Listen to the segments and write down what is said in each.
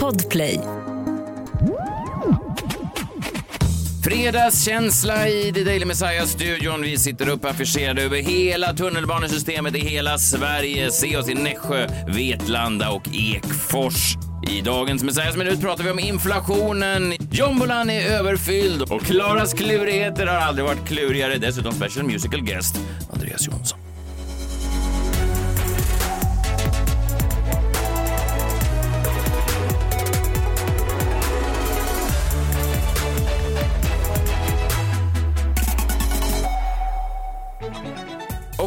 Podplay. Fredagskänsla i The Daily Messiah-studion. Vi sitter upp affischerade över hela tunnelbanesystemet i hela Sverige. Se oss i Nässjö, Vetlanda och Ekfors. I dagens Messiahs minut pratar vi om inflationen. Jombolan är överfylld och Klaras klurigheter har aldrig varit klurigare. Dessutom special musical guest Andreas Jonsson.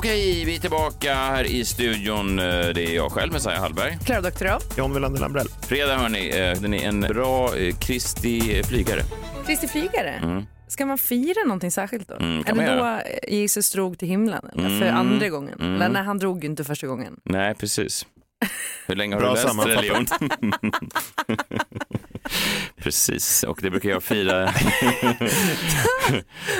Okej, vi är tillbaka här i studion. Eh, Det är jag själv, Messiah Hallberg. Klara Doktorow. John Wilander Lambrell. Fredag, hörni. eh, Den är en bra eh, Kristi flygare. Kristi Flygare. Ska man fira någonting särskilt då? Mm, eller man då Jesus drog till himlen? Eller för Mm, andra gången? mm. Eller nej, han drog ju inte första gången. Nej, precis. Hur länge har Bra du läst religion? precis, och det brukar jag fira.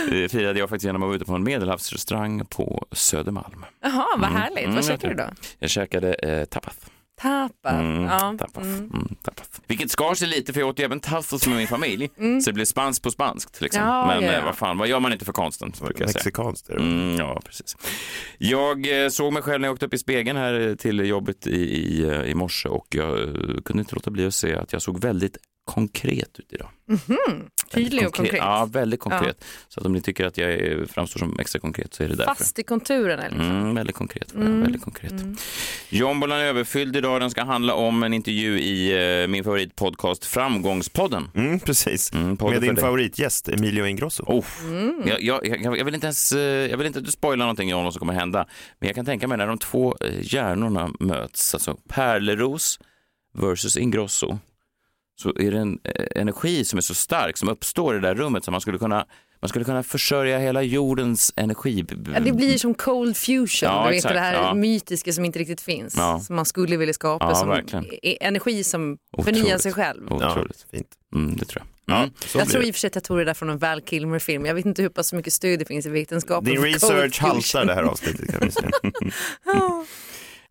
det firade jag faktiskt genom att vara ute på en medelhavsrestaurang på Södermalm. Jaha, vad härligt. Mm, vad käkade du då? Jag käkade eh, tapas. Tapas. Mm, ja. tapas. Mm. Mm, tapas. Vilket skar sig lite för jag åt ju även tapas med min familj. Så det blev spanskt på spanskt. Liksom. Mm. Ja, Men ja, ja. eh, vad fan, vad gör man inte för konsten? Mexikanskt är det. Mm, ja, precis. Jag eh, såg mig själv när jag åkte upp i spegeln här till jobbet i, i, eh, i morse och jag kunde inte låta bli att se att jag såg väldigt konkret ut idag. Tydlig Väldigt och konkret. Ja, väldigt konkret. Så att om ni tycker att jag är, framstår som extra konkret så är det därför. Fast i konturerna liksom. Mm, väldigt konkret. Väldigt konkret. Jombolan är överfylld idag. Den ska handla om en intervju i eh, min favoritpodcast Framgångspodden. Mm, precis. Mm, Med din favoritgäst Emilio Ingrosso. Oh. Jag, jag, jag, jag vill inte ens, eh, jag vill inte att du spoilar någonting om vad som kommer hända. Men jag kan tänka mig när de två eh, hjärnorna möts, alltså Pärleros versus Ingrosso, så är det en eh, energi som är så stark som uppstår i det där rummet så man skulle kunna, man skulle kunna försörja hela jordens energi. Ja, det blir som cold fusion, Ja, du vet exakt, det här ja. mytiska som inte riktigt finns. Ja. Som man skulle vilja skapa, Ja, som verkligen. är energi som Otroligt. förnyar sig själv. Ja, Otroligt. fint. Mm, det tror jag. Mm. Så Jag tror i och för sig att jag tog det där från en Val Kilmer-film. Jag vet inte hur pass mycket stöd det finns i vetenskapen. Din research haltar det här avsnittet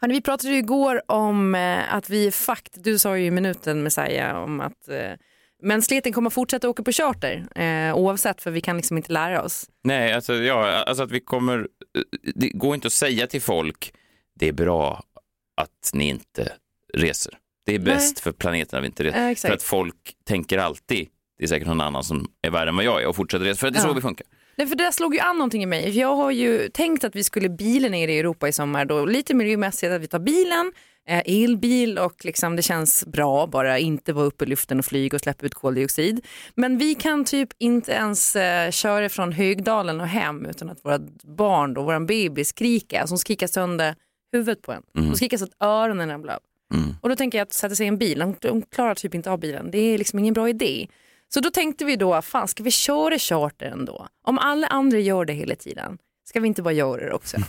kan vi pratade ju igår om eh, att vi är fakt. Du sa ju i minuten Messiah om att eh, mänskligheten kommer fortsätta åka på charter eh, oavsett för vi kan liksom inte lära oss. Nej, alltså, ja, alltså att vi kommer, det går inte att säga till folk, det är bra att ni inte reser. Det är bäst för planeten att vi inte reser. Eh. För att folk tänker alltid, det är säkert någon annan som är värre än vad jag är och fortsätter resa, för att det är Ja. så vi funkar. Nej, för det där slog ju an någonting i mig. För Jag har ju tänkt att vi skulle bilen ner i Europa i sommar. Då. Lite miljömässigt att vi tar bilen, eh, elbil och liksom det känns bra bara inte vara uppe i luften och flyga och släppa ut koldioxid. Men vi kan typ inte ens eh, köra från Högdalen och hem utan att våra barn, då, våran baby skrika, som skriker sönder huvudet på en. De skriker så att öronen ramlar av. Och då tänker jag att sätta sig i en bil, de, de klarar typ inte av bilen. Det är liksom ingen bra idé. Så då tänkte vi då, fan ska vi köra charter ändå? Om alla andra gör det hela tiden, ska vi inte bara göra det också?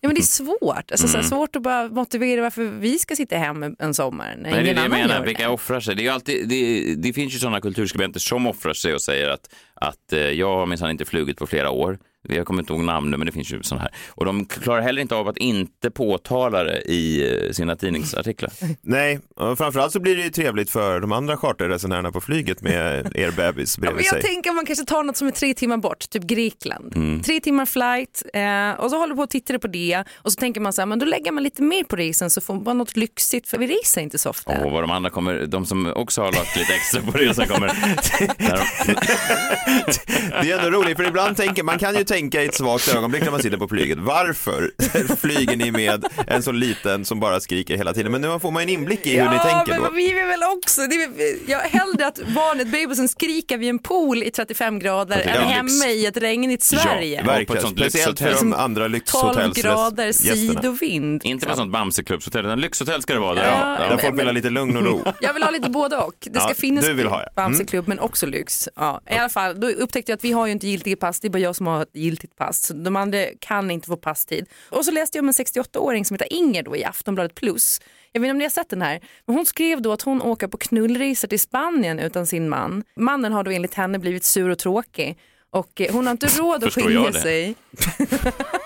Ja men det är svårt, alltså, så här, svårt att bara motivera varför vi ska sitta hem en- sommar när Men det är ingen det jag annan menar, gör vilka offrar sig. Det, är alltid, det, det finns ju sådana kulturskribenter som offrar sig och säger att, att eh, jag har minsann inte flugit på flera år. Jag kommer inte ihåg namn nu, men det finns ju sådana här. Och de klarar heller inte av att inte påtala det i eh, sina tidningsartiklar. Nej, och framförallt så blir det ju trevligt för de andra charterresenärerna på flyget med er bebis Ja, men bredvid jag sig. tänker att man kanske tar något som är tre timmar bort, typ Grekland. Mm. Tre timmar flight eh, och så håller på och tittar på det och så tänker man så här, men då lägger man lite mer på resan så får man något lyxigt för vi reser inte så ofta. Och vad de andra kommer, de som också har lagt lite extra på resan kommer. Det är ändå roligt för ibland tänker man kan ju tänka i ett svagt ögonblick när man sitter på flyget. Varför flyger ni med en så liten som bara skriker hela tiden? Men nu får man en inblick i hur ni tänker men då. vi vill väl också, det är, jag hellre att barnet, babysen skriker vid en pool i 35 grader än hemma i ett regnigt Sverige. Ja, på ett Verkligen, sånt speciellt för de andra 12 lyxhotellsgästerna. grader sidovind. inte på ett sånt Bamseklubbshotell, utan lyxhotell ska det vara. Där. Ja, Ja. Där folk vill ha lite lugn och ro. Jag vill ha lite både och. Det ska Ja, finnas du vill ha, ja. Mm. Bamseklubb men också lyx. Ja, I alla fall, då upptäckte jag att vi har ju inte giltiga pass, det är bara jag som har giltigt pass. Så de andra kan inte få passtid. Och så läste jag om en 68-åring som heter Inger då i Aftonbladet plus. Jag vet inte om ni har sett den här, men hon skrev då att hon åker på knullresor till Spanien utan sin man. Mannen har då enligt henne blivit sur och tråkig och eh, hon har inte råd att skilja sig.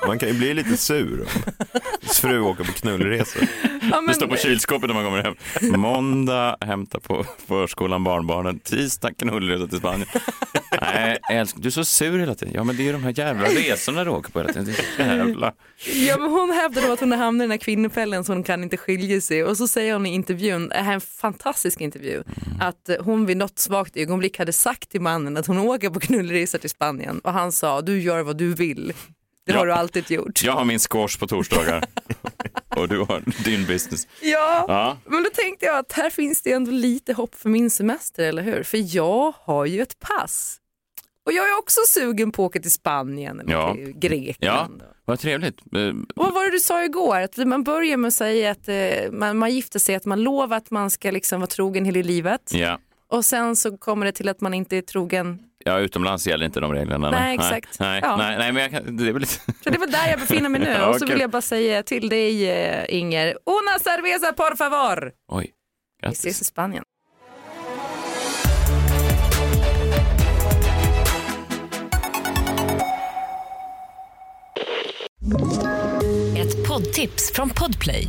Man kan ju bli lite sur om fru åker på knullresor. Men- Det står på kylskåpet när man kommer hem. Måndag, hämta på förskolan barnbarnen. Tisdag, knullresa till Spanien. Nej, älskling, du är så sur hela tiden. Ja, men det är ju de här jävla resorna du åker på hela tiden. Det är jävla... Ja, men hon hävdar då att hon har hamnat i den här kvinnofällan så hon kan inte skilja sig och så säger hon i intervjun, det här är en fantastisk intervju, att eh, hon vid något svagt ögonblick hade sagt till mannen att hon åker på knullresa till Spanien och han sa du gör vad du vill. Det Ja. har du alltid gjort. Jag har min squash på torsdagar och du har din business. Ja, Ja. men då tänkte jag att här finns det ändå lite hopp för min semester, eller hur? För jag har ju ett pass. Och jag är också sugen på att åka till Spanien eller Ja. till Ja, Grekland. vad trevligt. Eh, Och vad var det du sa igår? Att man börjar med att säga att eh, man, man gifter sig, att man lovar att man ska liksom vara trogen hela livet. Ja. Och sen så kommer det till att man inte är trogen. ja, utomlands gäller inte de reglerna. Nej, exakt. Nej, Ja. nej, nej, men jag kan, det är väl lite... Så det var där jag befinner mig nu. Ja, Och så vill jag bara säga till dig eh, Inger, una cerveza por favor. Oj, Vi ses grattis. i Spanien. Ett poddtips från Podplay.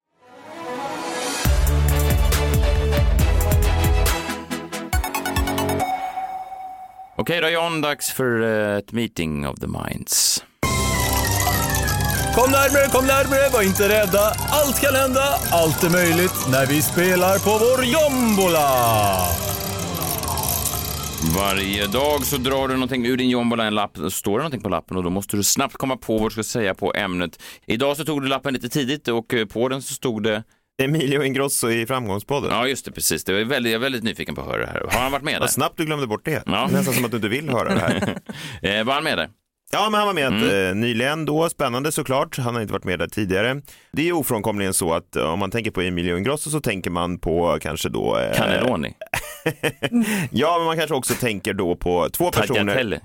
Okej då John, dags för eh, ett meeting of the minds. Kom närmre, kom närmre, var inte rädda. Allt kan hända, allt är möjligt när vi spelar på vår jombola. Varje dag så drar du någonting ur din jombola, en lapp, står det någonting på lappen och då måste du snabbt komma på vad du ska säga på ämnet. Idag så tog du lappen lite tidigt och eh, på den så stod det, Emilio Ingrosso i Framgångspodden. ja just det precis, det var väldigt, jag är väldigt nyfiken på att höra det här. Har han varit med där? Vad snabbt du glömde bort det. Ja. Nästan som att du inte vill höra det här. Eh, var han med där? Ja, men han var med Mm. eh, nyligen då, spännande såklart. Han har inte varit med där tidigare. Det är ofrånkomligen så att eh, om man tänker på Emilio Ingrosso så tänker man på kanske då... Eh, Cannelloni? ja, men man kanske också tänker då på två personer, Tagliatelle?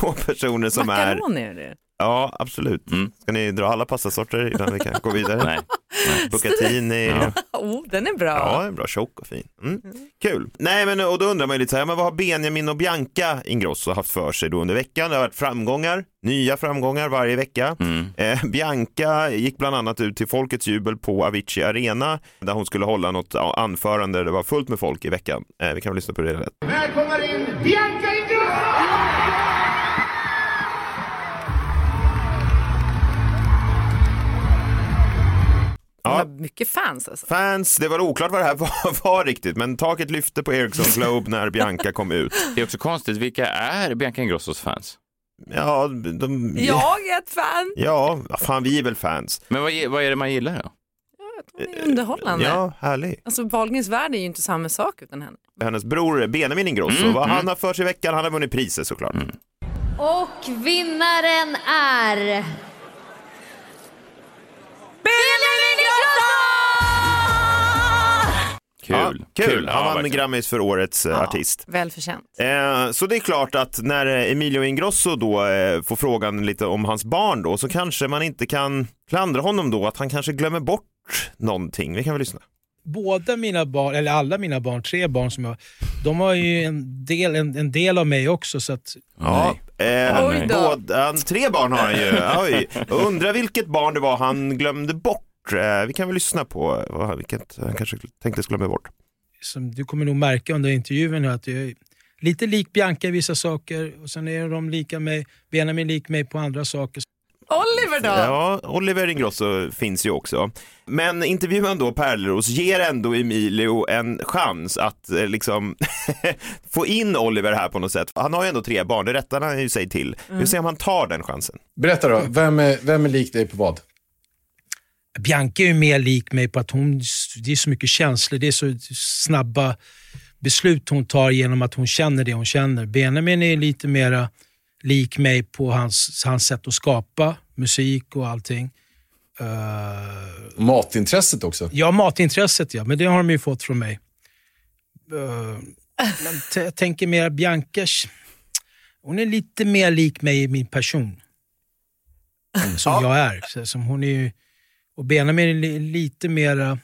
två personer som är... Macaroni är det. Ja, absolut. Mm. Ska ni dra alla pastasorter innan vi kan gå vidare? Nej. Bucatini. Ja. Oh, den är bra. Ja, bra tjock och fin. Mm. Kul. Nej, men och då undrar man ju lite så här, men vad har Benjamin och Bianca Ingrosso haft för sig då under veckan? Det har varit framgångar, nya framgångar varje vecka. Mm. Eh, Bianca gick bland annat ut till Folkets jubel på Avicii Arena där hon skulle hålla något anförande där det var fullt med folk i veckan. Eh, vi kan väl lyssna på det lätt. Välkomnar in Bianca Har mycket fans alltså. Fans, det var oklart vad det här var, var riktigt, men taket lyfte på Ericsson Globe när Bianca kom ut. Det är också konstigt, vilka är Bianca Ingrossos fans? Ja, de... Jag är ett fan. Ja, fan vi är väl fans. Men vad, vad är det man gillar då? Hon är underhållande. Ja, härlig. Alltså Wahlgrens värld är ju inte samma sak utan henne. hennes bror Benjamin Ingrosso. Mm, Vad mm. han har för sig i veckan, han har vunnit priser såklart. Och vinnaren är... Benjamin Kul. Ja, kul. Han Ja, vann verkligen. Grammis för årets eh, artist. Välförtjänt. Eh, så det är klart att när eh, Emilio Ingrosso då eh, får frågan lite om hans barn då så kanske man inte kan klandra honom då att han kanske glömmer bort någonting. Vi kan väl lyssna. båda mina barn, eller alla mina barn, tre barn som jag de har ju en del, en, en del av mig också. Så att, Ja, eh, Oj då. båda, tre barn har han ju. Oj. Undrar vilket barn det var han glömde bort. Eh, vi kan väl lyssna på vad- vilket han kanske tänkte skulle glömma bort. som du kommer nog märka under intervjun att jag är lite lik Bianca i vissa saker och sen är de lika mig, Benjamin lik mig på andra saker. Oliver då? Ja, Oliver Ingrosso finns ju också. Men intervjun då Pärleros ger ändå Emilio en chans att eh, liksom få in Oliver här på något sätt. Han har ju ändå tre barn, det rättar han ju sig till. Vi får se om han tar den chansen. Berätta då, vem är, vem är lik dig på vad? Bianca är ju mer lik mig på att hon, det är så mycket känslor, det är så snabba beslut hon tar genom att hon känner det hon känner. Benjamin är lite mera lik mig på hans, hans sätt att skapa musik och allting. Uh, Matintresset också. ja, matintresset ja, men det har de ju fått från mig. eh, men jag tänker mer Bianca, hon är lite mer lik mig i min person. Som jag är. Så, som hon är ju, och Benjamin är li, lite mer,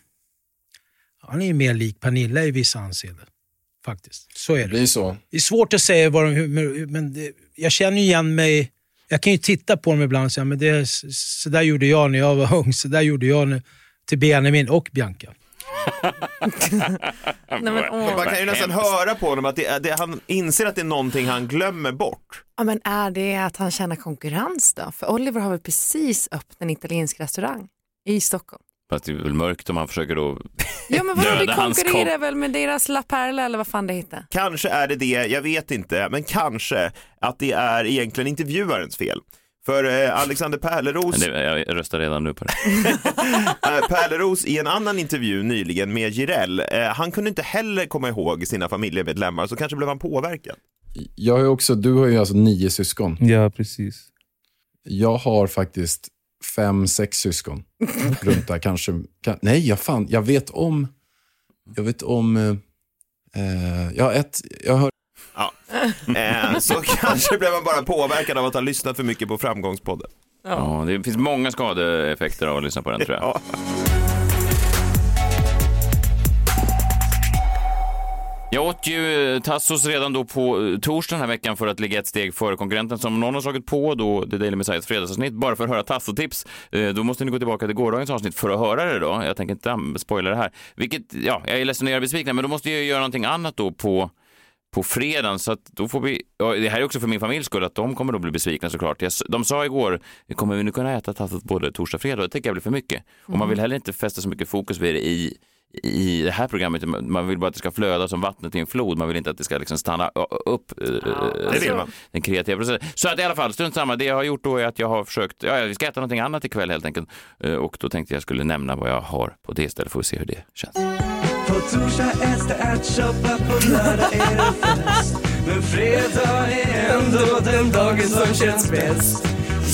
han är mer lik Pernilla i vissa anseenden. Faktiskt, så är det. blir så. Det är svårt att säga vad de, men det, jag känner ju igen mig. Jag kan ju titta på dem ibland och säga, men det, är- så där gjorde jag när jag var ung, så där gjorde jag när, till Benjamin och Bianca. Nej, men, åh. Man kan ju nästan höra på honom att det, det, han inser att det är någonting han glömmer bort. Ja, men är det att han känner konkurrens då? För Oliver har väl precis öppnat en italiensk restaurang i Stockholm. Fast det är väl mörkt om man försöker då Ja men vadå, det konkurrerar väl med deras La Perla eller vad fan det heter? Kanske är det det, jag vet inte, men kanske att det är egentligen intervjuarens fel. För eh, Alexander Pärleros, det, jag röstar redan nu på det. eh, Pärleros i en annan intervju nyligen med Jireel, eh, han kunde inte heller komma ihåg sina familjemedlemmar, så kanske blev han påverkad. Jag har ju också, du har ju alltså nio syskon. Ja, precis. Jag har faktiskt fem, sex syskon. Runt där kanske. Kan, nej, jag, fan, jag vet om... Jag vet om... Eh, eh, jag har ett... Jag har, Ja. Eh, så kanske blev han bara påverkad av att ha lyssnat för mycket på Framgångspodden. Ja, det finns många skadeeffekter av att lyssna på den tror jag. Ja. Jag åt ju Tassos redan då på eh, torsdag den här veckan för att ligga ett steg före konkurrenten som någon har slagit på då The Daily Messiahs fredagsavsnitt bara för att höra Tasso-tips. Eh, Då måste ni gå tillbaka till gårdagens avsnitt för att höra det då. Jag tänker inte spoila det här. Vilket, ja, jag är ledsen att göra besviken, men då måste jag göra någonting annat då på på fredagen, så att då får vi, ja, det här är också för min familjs skull, att de kommer då bli besvikna såklart. Jag, de sa igår, kommer vi nu kunna äta tassat både torsdag och fredag? Det tycker jag blir för mycket. Och man vill heller inte fästa så mycket fokus vid det i, i det här programmet. Man vill bara att det ska flöda som vattnet i en flod. Man vill inte att det ska liksom stanna upp eh, det vill man. den kreativa processen. Så att i alla fall, strunt samma. Det jag har gjort då är att jag har försökt, ja, vi ska äta någonting annat ikväll helt enkelt. Eh, Och då tänkte jag skulle nämna vad jag har på det istället, får vi se hur det känns. På torsdag äts det ärtsoppa, på lördag är det fest. Men fredag är ändå den dagen som känns bäst.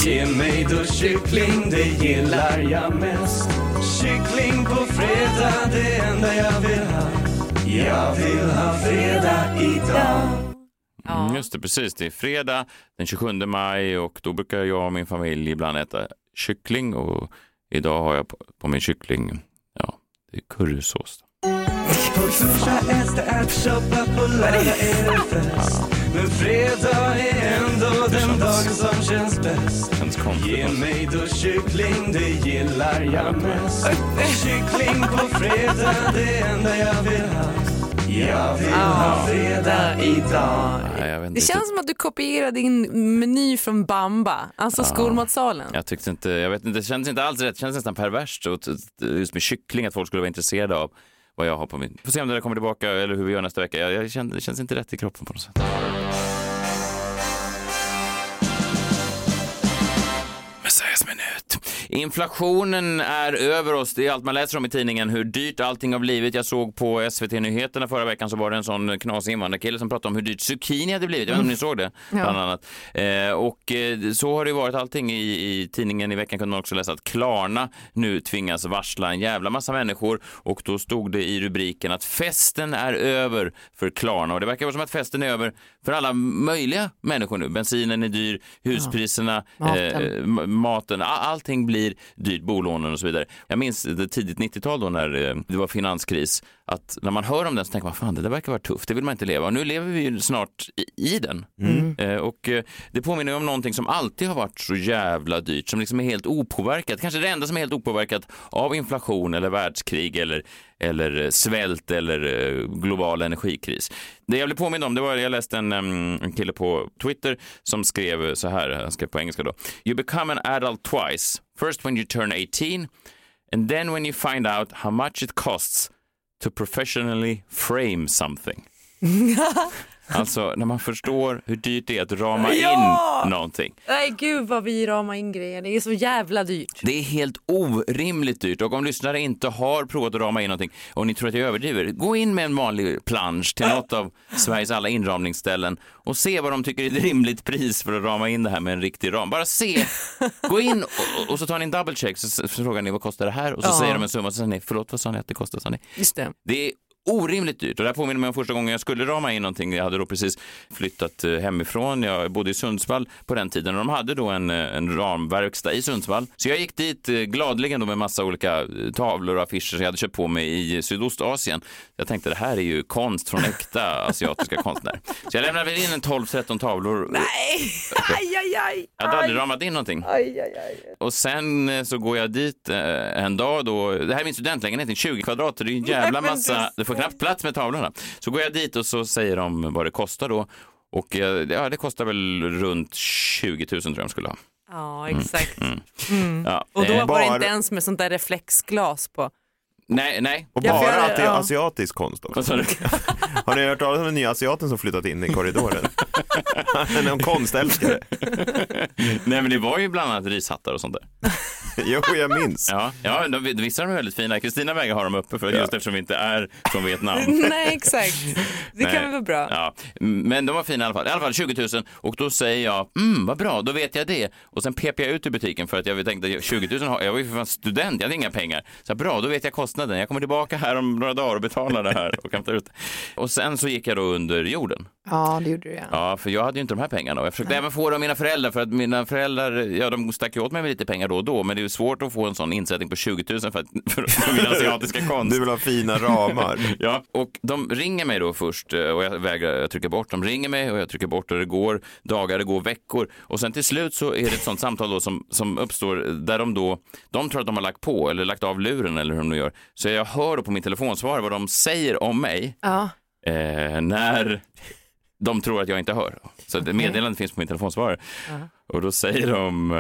Ge mig då kyckling, det gillar jag mest. Kyckling på fredag, det enda jag vill ha. Jag vill ha fredag idag. Mm, just det, precis. Det är fredag den 27 maj och då brukar jag och min familj ibland äta kyckling och idag har jag på, på min kyckling, ja, det är currysås. På torsdag äts det ärtsoppa, på lördag är det fest. Men fredag är ändå den dagen som känns bäst. Ge mig då kyckling, det gillar jag mest. Kyckling på fredag, det enda jag vill ha. Jag vill ha fredag idag. Nej, jag vet inte Det känns som att du kopierar din meny från Bamba, alltså skolmatsalen. Jag tyckte inte, jag vet inte, det kändes inte alls rätt, det kändes nästan perverst och t- t- just med kyckling, att folk skulle vara intresserade av vad jag har på min. Får se om det där kommer tillbaka eller hur vi gör nästa vecka. Jag, jag känner, det känns inte rätt i kroppen på något sätt. Inflationen är över oss. Det är allt man läser om i tidningen, hur dyrt allting har blivit. Jag såg på SVT-nyheterna förra veckan så var det en sån knasig invandrarkille som pratade om hur dyrt zucchini hade blivit. Jag vet inte om ni såg det? Bland annat. Eh, och eh, så har det varit allting i, i tidningen. I veckan kunde man också läsa att Klarna nu tvingas varsla en jävla massa människor och då stod det i rubriken att festen är över för Klarna och det verkar vara som att festen är över för alla möjliga människor nu. Bensinen är dyr, huspriserna, Maten. eh, maten, allting blir dyrt, bolånen och så vidare. Jag minns det tidigt 90-tal då när eh, det var finanskris, att när man hör om den så tänker man, fan det där verkar vara tufft, det vill man inte leva. Och nu lever vi ju snart i, i den. Eh, och eh, det påminner ju om någonting som alltid har varit så jävla dyrt, som liksom är helt opåverkat, kanske det enda som är helt opåverkat av inflation eller världskrig eller, eller eh, svält eller eh, global energikris. Det jag blev påmind om, det var, jag läste en, en kille på Twitter som skrev så här, han skrev på engelska då. You become an adult twice. First when you turn 18 and then when you find out how much it costs to professionally frame something. Alltså när man förstår hur dyrt det är att rama Ja! in någonting. Nej gud vad vi ramar in grejer, det är så jävla dyrt. Det är helt orimligt dyrt och om lyssnare inte har provat att rama in någonting och ni tror att jag överdriver, gå in med en vanlig plansch till något av Sveriges alla inramningsställen och se vad de tycker är ett rimligt pris för att rama in det här med en riktig ram. Bara se, gå in och, och, så tar ni en double check så, så frågar ni vad kostar det här och så Ja. säger de en summa och så säger ni förlåt vad sa ni att det kostar? Sa ni? Just det. Det är orimligt dyrt. Och det här påminner mig om första gången jag skulle rama in någonting. Jag hade då precis flyttat eh, hemifrån. Jag bodde i Sundsvall på den tiden och de hade då en, eh, en ramverkstad i Sundsvall. Så jag gick dit eh, gladligen då med massa olika tavlor och affischer som jag hade köpt på mig i Sydostasien. Jag tänkte det här är ju konst från äkta asiatiska konstnärer. Så jag lämnade väl in en 12-13 tavlor. Nej, aj, aj, aj. Jag hade aldrig ramat in någonting. Aj, aj, aj. Och sen så går jag dit en dag då, det här är min studentlägenhet, 20 kvadrat, det är en jävla massa, du du får knappt plats med tavlorna. Så går jag dit och så säger de vad det kostar då. Och eh, ja, det kostar väl runt 20 000 tror jag de skulle ha. Ja, exakt. Mm. Mm. Ja, Och då eh, var det bara- inte ens med sånt där reflexglas på. Nej, nej. Och Ja, för bara jag- att det är ja. asiatisk konst också. Vad sa du? Har ni hört talas om den nya asiaten som flyttat in i korridoren? Han är någon konstälskare. Nej, men det var ju bland annat rishattar och sånt där. Jo, jag minns. Ja, ja de, vissa av dem är väldigt fina. Kristina vägar har dem uppe för just eftersom vi inte är från Vietnam. Nej, exakt. Det Nej. kan väl vara bra. Ja, men de var fina i alla fall. I alla fall 20 000 och då säger jag, mm vad bra, då vet jag det. Och sen pepar jag ut i butiken för att jag tänkte 20 000, har- jag var ju för fan student, jag hade inga pengar. Så bra, då vet jag kostnaden. Jag kommer tillbaka här om några dagar och betalar det här och hämtar ut det. Och sen så gick jag då under jorden. Ja, det gjorde du ja. Ja, för jag hade ju inte de här pengarna och jag försökte även få det av mina föräldrar för att mina föräldrar, ja de stack ju åt mig med lite pengar då och då, men det är svårt att få en sån insättning på 20 000 för, att, för min asiatiska konst. Du vill ha fina ramar. Ja, och de ringer mig då först eh, och jag vägrar, jag trycker bort. De ringer mig och jag trycker bort och det går dagar, det går veckor och sen till slut så är det ett sånt samtal då som, som uppstår där de då, de tror att de har lagt på eller lagt av luren eller hur de nu gör. Så jag hör då på min telefonsvarare vad de säger om mig Ja. eh, när de tror att jag inte hör. Så det meddelandet finns på min telefonsvarare. Och då säger de,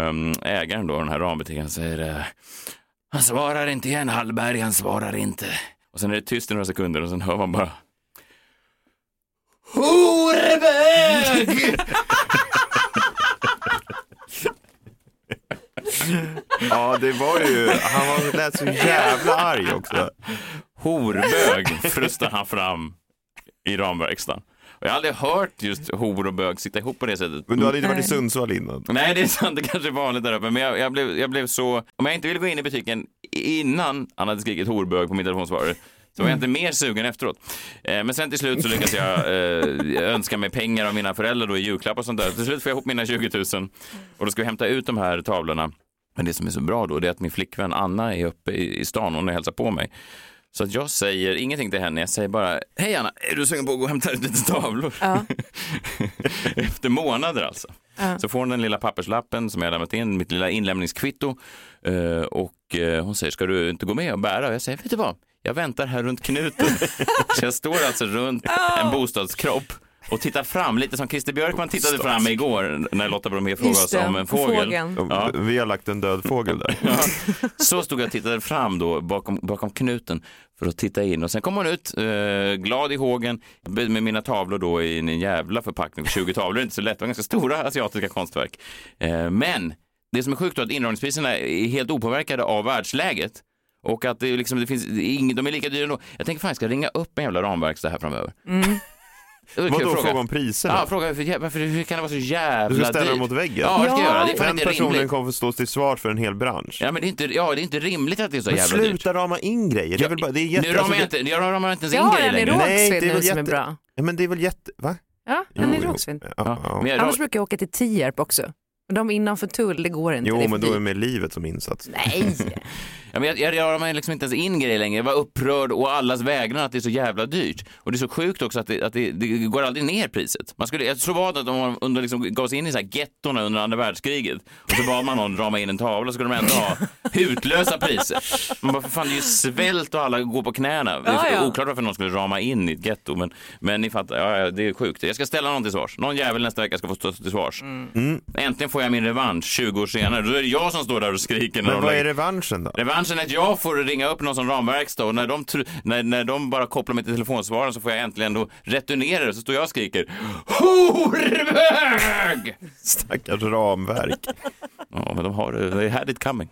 eh, ägaren då, den här rambutiken, säger eh, han svarar inte igen Hallberg, han svarar inte. Och sen är det tyst i några sekunder och sen hör man bara Horebög! Ja, det var ju, han var lät så jävla arg också. Horbög frustar han fram i ramverkstan. Jag har aldrig hört just hor och bög sitta ihop på det sättet. Men du hade inte varit i Sundsvall innan. Nej, det är sant. Det kanske är vanligt där uppe. Men jag, jag, blev, jag blev så... Om jag inte ville gå in i butiken innan han hade skrikit horbög på min telefonsvarare så var jag inte mer sugen efteråt. Eh, men sen till slut så lyckas jag eh, önska mig pengar av mina föräldrar då i julklapp och sånt där. Till slut får jag ihop mina 20 000 och då ska vi hämta ut de här tavlorna. Men det som är så bra då det är att min flickvän Anna är uppe i, i stan och hon hälsar på mig. Så att jag säger ingenting till henne, jag säger bara, hej Anna, är du sugen på att gå och hämta ut lite tavlor? Efter månader alltså. Ja. Så får hon den lilla papperslappen som jag lämnat in, mitt lilla inlämningskvitto. Eh, och eh, hon säger, ska du inte gå med och bära? Och jag säger, vet du vad? Jag väntar här runt knuten. så jag står alltså runt en bostadskropp och tittar fram, lite som Christer Björkman tittade fram igår när Lotta Bromé frågade oss det, om en fågel. Ja. Vi har lagt en död fågel där. Ja. Så stod jag och tittade fram då bakom, bakom knuten för att titta in och sen kom hon ut eh, glad i hågen med mina tavlor då i en jävla förpackning på 20 tavlor, det är inte så lätt, det var ganska stora asiatiska konstverk. Eh, men det som är sjukt då är att inramningspriserna är helt opåverkade av världsläget och att det, är liksom, det finns inget, de är lika dyra ändå. Jag tänker fan jag ska ringa upp en jävla ramverkstad här framöver. Mm. Vadå, att fråga om priserna? Ja, fråga varför, varför, hur kan det vara så jävla Du ska ställa dem dyrt? mot väggen? Ja, det ska jag göra. Det är Den personen rimligt. kommer få stå till svars för en hel bransch. Ja, men det är inte, ja, det är inte rimligt att det är så Men jävla dyrt. sluta rama in grejer. Det är väl bara, det är jätte, Nu ramar alltså, jag det- inte, jag ramar inte ens Jag in har grejer en i längre. Rågsved Nej, det är nu väl som är jätte- bra. Ja, men det är väl jätte... Va? Ja, en i jo. Rågsved. Ja, Ja, ja. jag, Annars brukar jag åka till Tierp också. De innanför tull, det går inte. det Jo, men då är dyrt. med livet som insats. Nej. ja, men jag, jag ramar liksom inte ens in grejer längre. Jag var upprörd och allas vägnar att det är så jävla dyrt. Och det är så sjukt också att det, att det, det går aldrig ner priset. Man skulle, jag tror var det att de var under, liksom, gav sig in i så här gettorna under andra världskriget och så bad man någon rama in en tavla så skulle de ändå ha hutlösa priser. Man bara, för fan det är ju svält och alla går på knäna. Det är Ja, ja. oklart varför någon skulle rama in i ett getto men, men ni fattar, ja, ja, det är sjukt. Jag ska ställa någon till svars. Någon jävel nästa vecka ska få stå till svars. Mm. Äntligen får jag min revansch 20 år senare. Då är det jag som står där och skriker. När Men vad lägger- är revanschen då? Revanschen är att jag får ringa upp någon som ramverkstad och när de, när, när de bara kopplar mig till telefonsvararen så får jag äntligen då returnera det. Så står jag och skriker Horbög! Stackars ramverk. Ja, men de har det. They had it coming.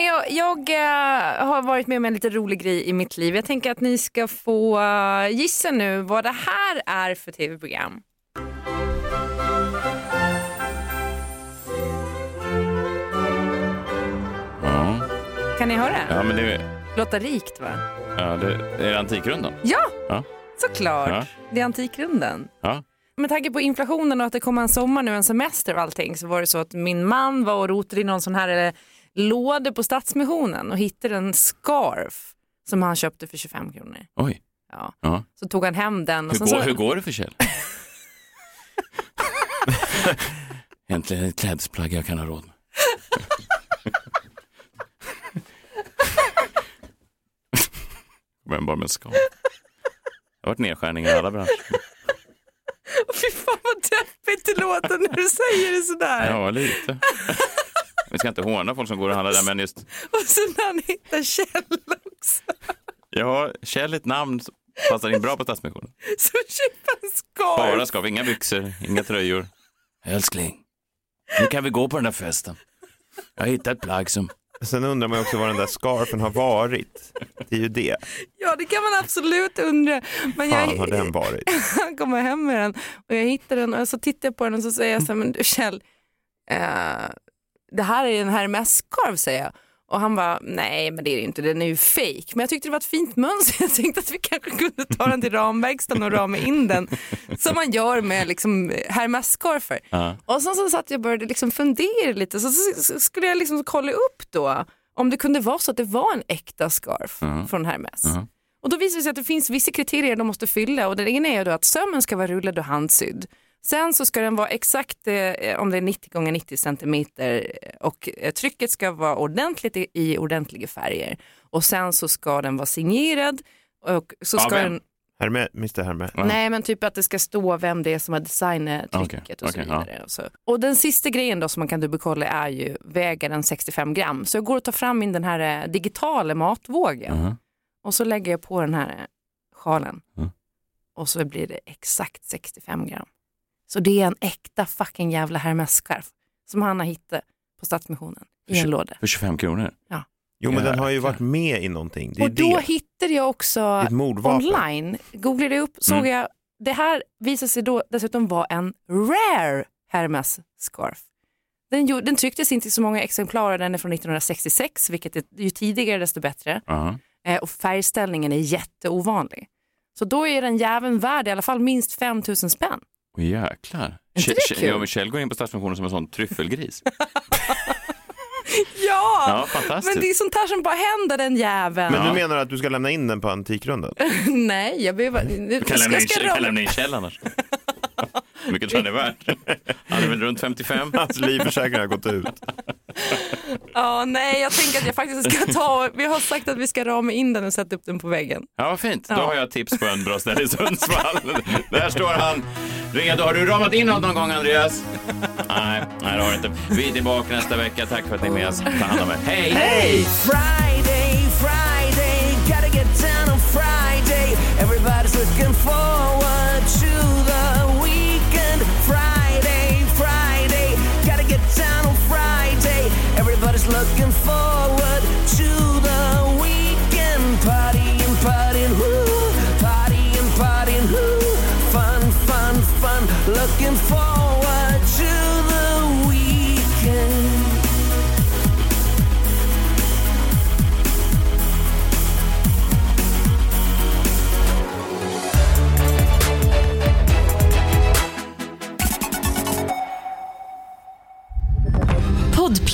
Hörrni, jag, jag eh, har varit med om en lite rolig grej i mitt liv. Jag tänker att ni ska få eh, gissa nu vad det här är för tv-program. Ja, Kan ni höra? ja men det, Låter rikt va? ja, det är det Antikrundan. Ja, Ja. såklart. Ja. Det är Antikrundan. Ja. Med tanke på inflationen och att det kommer en sommar nu, en semester och allting, så var det så att min man var och rotade i någon sån här låda på Stadsmissionen och hittade en scarf som han köpte för 25 kronor. Oj. Ja. Ja. Så tog han hem den. Och Hur, går, så... hur går det för Kjell? Äntligen ett klädesplagg jag kan ha råd med. Vem bara med skal? Det har varit nedskärningar i alla branscher. Fy fan vad deppigt det låter när du säger det sådär. Ja, lite. Vi ska inte håna folk som går och handlar där, men just, Och sen när han hittar Kjell också. ja, Kjell är ett namn som passar in bra på Stadsmissionen. Så köper en scarf. Bara skav, inga byxor, inga tröjor. Älskling, nu kan vi gå på den där festen. Jag har hittat ett plagg som... Sen undrar man också var den där scarfen har varit. Det är ju det. Ja det kan man absolut undra. Men jag, Fan har den varit? han kommer hem med den och jag hittar den och så tittar jag på den och så säger jag så här, men du Kjell, eh, det här är en Hermes-scarf säger jag. Och han bara, nej men det är det inte, den är ju fake. Men jag tyckte det var ett fint mönster, jag tänkte att vi kanske kunde ta den till ramverkstaden och rama in den. Som man gör med liksom Hermes-scarfer. Ja. Och sen så satt jag och började liksom fundera lite, så, så, skulle jag liksom kolla upp då om det kunde vara så att det var en äkta scarf Mhm. från Hermes. Mhm. Och då visar det sig att det finns vissa kriterier de måste fylla och det ena är då att sömmen ska vara rullad och handsydd. Sen så ska den vara exakt eh, om det är 90 gånger 90 centimeter och eh, trycket ska vara ordentligt i, i ordentliga färger. Och sen så ska den vara signerad och så ska den, Herme, Mr Herme. nej men typ att det ska stå vem det är som har designat trycket Okej, och så okej, ja. vidare. Och, så. och den sista grejen då som man kan dubbelkolla är ju väger den 65 gram. Så jag går och tar fram in den här eh, digitala matvågen. Mhm. Och så lägger jag på den här eh, sjalen. Mm. Och så blir det exakt 65 gram. Så det är en äkta fucking jävla Hermes-scarf som han har hittat på Stadsmissionen i en låda. För 25 kronor? Ja. Jo men den har ju varit med i någonting. Det är Och då det. hittade jag också online, googlade upp, såg Mm. jag, det här visade sig då dessutom vara en rare Hermes-scarf. Den, gjorde- den trycktes inte i så många exemplar, den är från 1966, vilket är ju tidigare desto bättre. Ja. Eh, och färgställningen är jätteovanlig. Så då är den jäveln värd i alla fall minst 5 000 spänn. Åh, jäklar. Kjell-? Ja, men Kjell går in på Stadsmissionen som en sån tryffelgris. Ja, Ja, fantastiskt. men det är sånt här som bara händer den jäveln. Men du menar att du ska lämna in den på Antikrundan? Nej, jag behöver... Du kan lämna in, kan lämna in Kjell annars. Hur mycket tror han är värd? Han är väl runt 55? Hans livförsäkring har gått ut. Ja, nej, jag tänker att jag faktiskt ska ta... Vi har sagt att vi ska rama in den och sätta upp den på väggen. Ja, vad fint. Då Ja. har jag tips på en bra ställe i Sundsvall. Där står han redo. Har du ramat in något någon gång, Andreas? Nej, nej det har du inte. Vi är tillbaka nästa vecka. Tack för att ni är med oss. Ta hand om er. Hej! Friday, Friday, gotta get down on Friday. Everybody's looking forward to looking forward